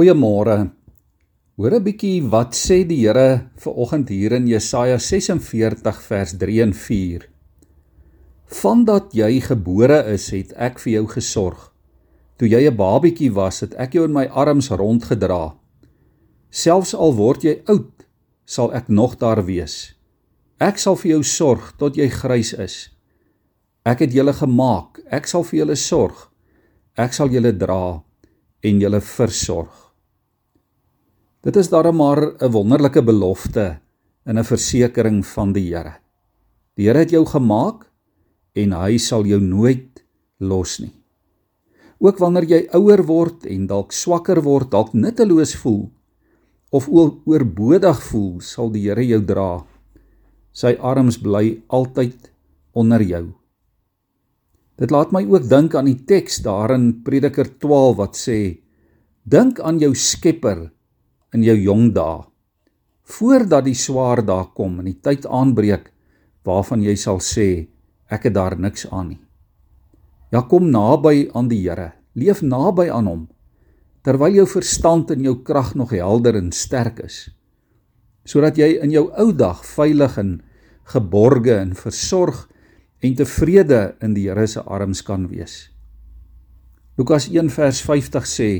Goeiemôre. Hoor 'n bietjie wat sê die Here vir oggend hier in Jesaja 46 vers 3 en 4. Vandat jy gebore is, het ek vir jou gesorg. Toe jy 'n babietjie was, het ek jou in my arms rondgedra. Selfs al word jy oud, sal ek nog daar wees. Ek sal vir jou sorg tot jy grys is. Ek het julle gemaak, ek sal vir julle sorg. Ek sal julle dra en julle versorg. Dit is darem maar 'n wonderlike belofte en 'n versekering van die Here. Die Here het jou gemaak en hy sal jou nooit los nie. Ook wanneer jy ouer word en dalk swakker word, dalk nutteloos voel of oorbodig voel, sal die Here jou dra. Sy arms bly altyd onder jou. Dit laat my ook dink aan die teks daar in Prediker 12 wat sê: Dink aan jou Skepper in jou jong dae voordat die swaar dae kom en die tyd aanbreek waarvan jy sal sê ek het daar niks aan nie. Ja kom naby aan die Here, leef naby aan hom terwyl jou verstand en jou krag nog helder en sterk is sodat jy in jou ou dag veilig en geborge en versorg en tevrede in die Here se arms kan wees. Lukas 1 vers 50 sê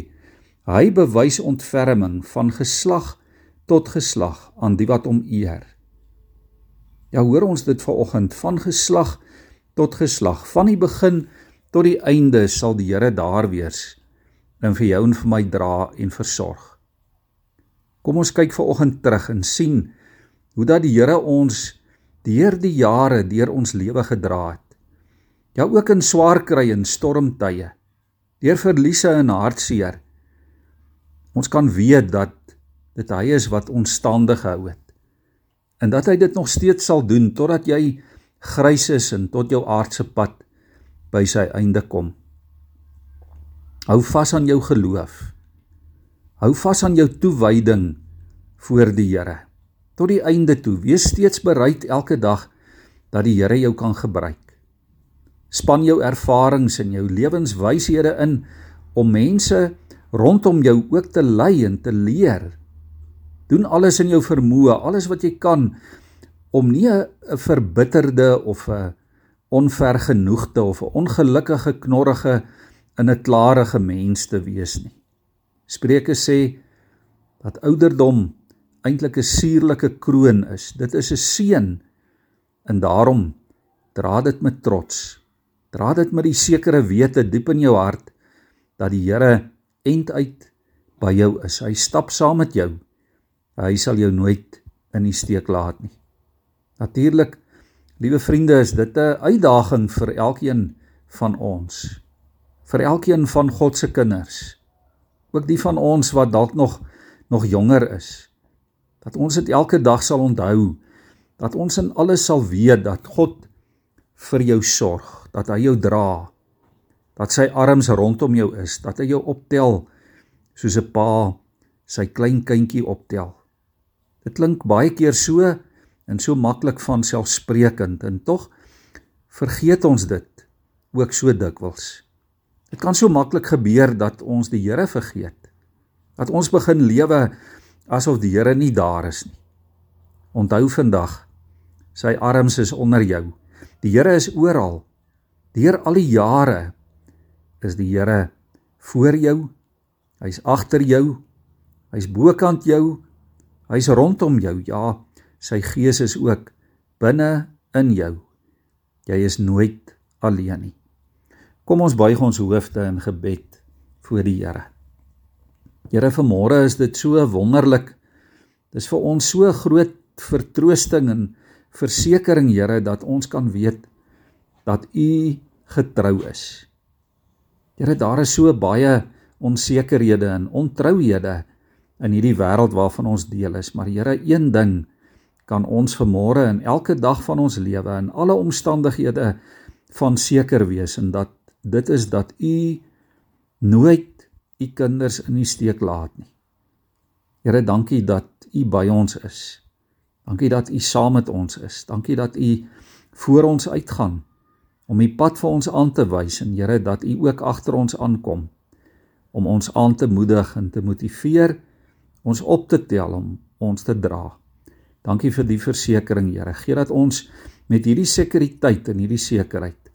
Hy bewys ontferming van geslag tot geslag aan die wat hom eer. Ja, hoor ons dit vanoggend van geslag tot geslag, van die begin tot die einde sal die Here daar wees en vir jou en vir my dra en versorg. Kom ons kyk vanoggend terug en sien hoe dat die Here ons deur die jare deur ons lewe gedra het. Ja, ook in swaar kry en stormtye, deur verliese en hartseer Ons kan weet dat dit hy is wat ons standig hou het. En dat hy dit nog steeds sal doen totdat jy grys is en tot jou aardse pad by sy einde kom. Hou vas aan jou geloof. Hou vas aan jou toewyding voor die Here. Tot die einde toe, wees steeds bereid elke dag dat die Here jou kan gebruik. Span jou ervarings en jou lewenswyshede in om mense rondom jou ook te lei en te leer. Doen alles in jou vermoë, alles wat jy kan om nie 'n verbitterde of 'n onvergenoegde of 'n ongelukkige knorrige in 'n klarige mens te wees nie. Spreuke sê dat ouderdom eintlik 'n suurlike kroon is. Dit is 'n seën en daarom dra dit met trots. Dra dit met die sekere wete diep in jou hart dat die Here end uit by jou is. Hy stap saam met jou. Hy sal jou nooit in die steek laat nie. Natuurlik, liewe vriende, is dit 'n uitdaging vir elkeen van ons. Vir elkeen van God se kinders. Ook die van ons wat dalk nog nog jonger is. Dat ons dit elke dag sal onthou dat ons in alles sal weet dat God vir jou sorg, dat hy jou dra, dat sy arms rondom jou is, dat hy jou optel soos 'n pa sy klein kindjie optel. Dit klink baie keer so en so maklik van selfsprekend en tog vergeet ons dit ook so dikwels. Dit kan so maklik gebeur dat ons die Here vergeet. Dat ons begin lewe asof die Here nie daar is nie. Onthou vandag, sy arms is onder jou. Die Here is oral. Deur al die jare is die Here voor jou. Hy's agter jou. Hy's bokant jou. Hy's rondom jou. Ja, sy gees is ook binne in jou. Jy is nooit alleen nie. Kom ons buig ons hoofde in gebed voor die Here. Here, vanmôre is dit so wonderlik. Dis vir ons so groot vertroosting en versekering, Here, dat ons kan weet dat U getrou is. Here, daar is so baie onsekerhede en ontrouhede in hierdie wêreld waarvan ons deel is, maar Here, een ding kan ons vermôre in elke dag van ons lewe in alle omstandighede van seker wees en dat dit is dat U nooit U kinders in die steek laat nie. Here, dankie dat U by ons is. Dankie dat U saam met ons is. Dankie dat U voor ons uitgaan om die pad vir ons aan te wys en Here dat U ook agter ons aankom om ons aan te moedig en te motiveer, ons op te tel om ons te dra. Dankie vir die versekering, Here. Gee dat ons met hierdie sekuriteit en hierdie sekerheid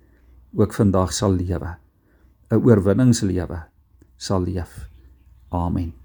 ook vandag sal lewe. 'n Oorwinningslewe sal leef. Amen.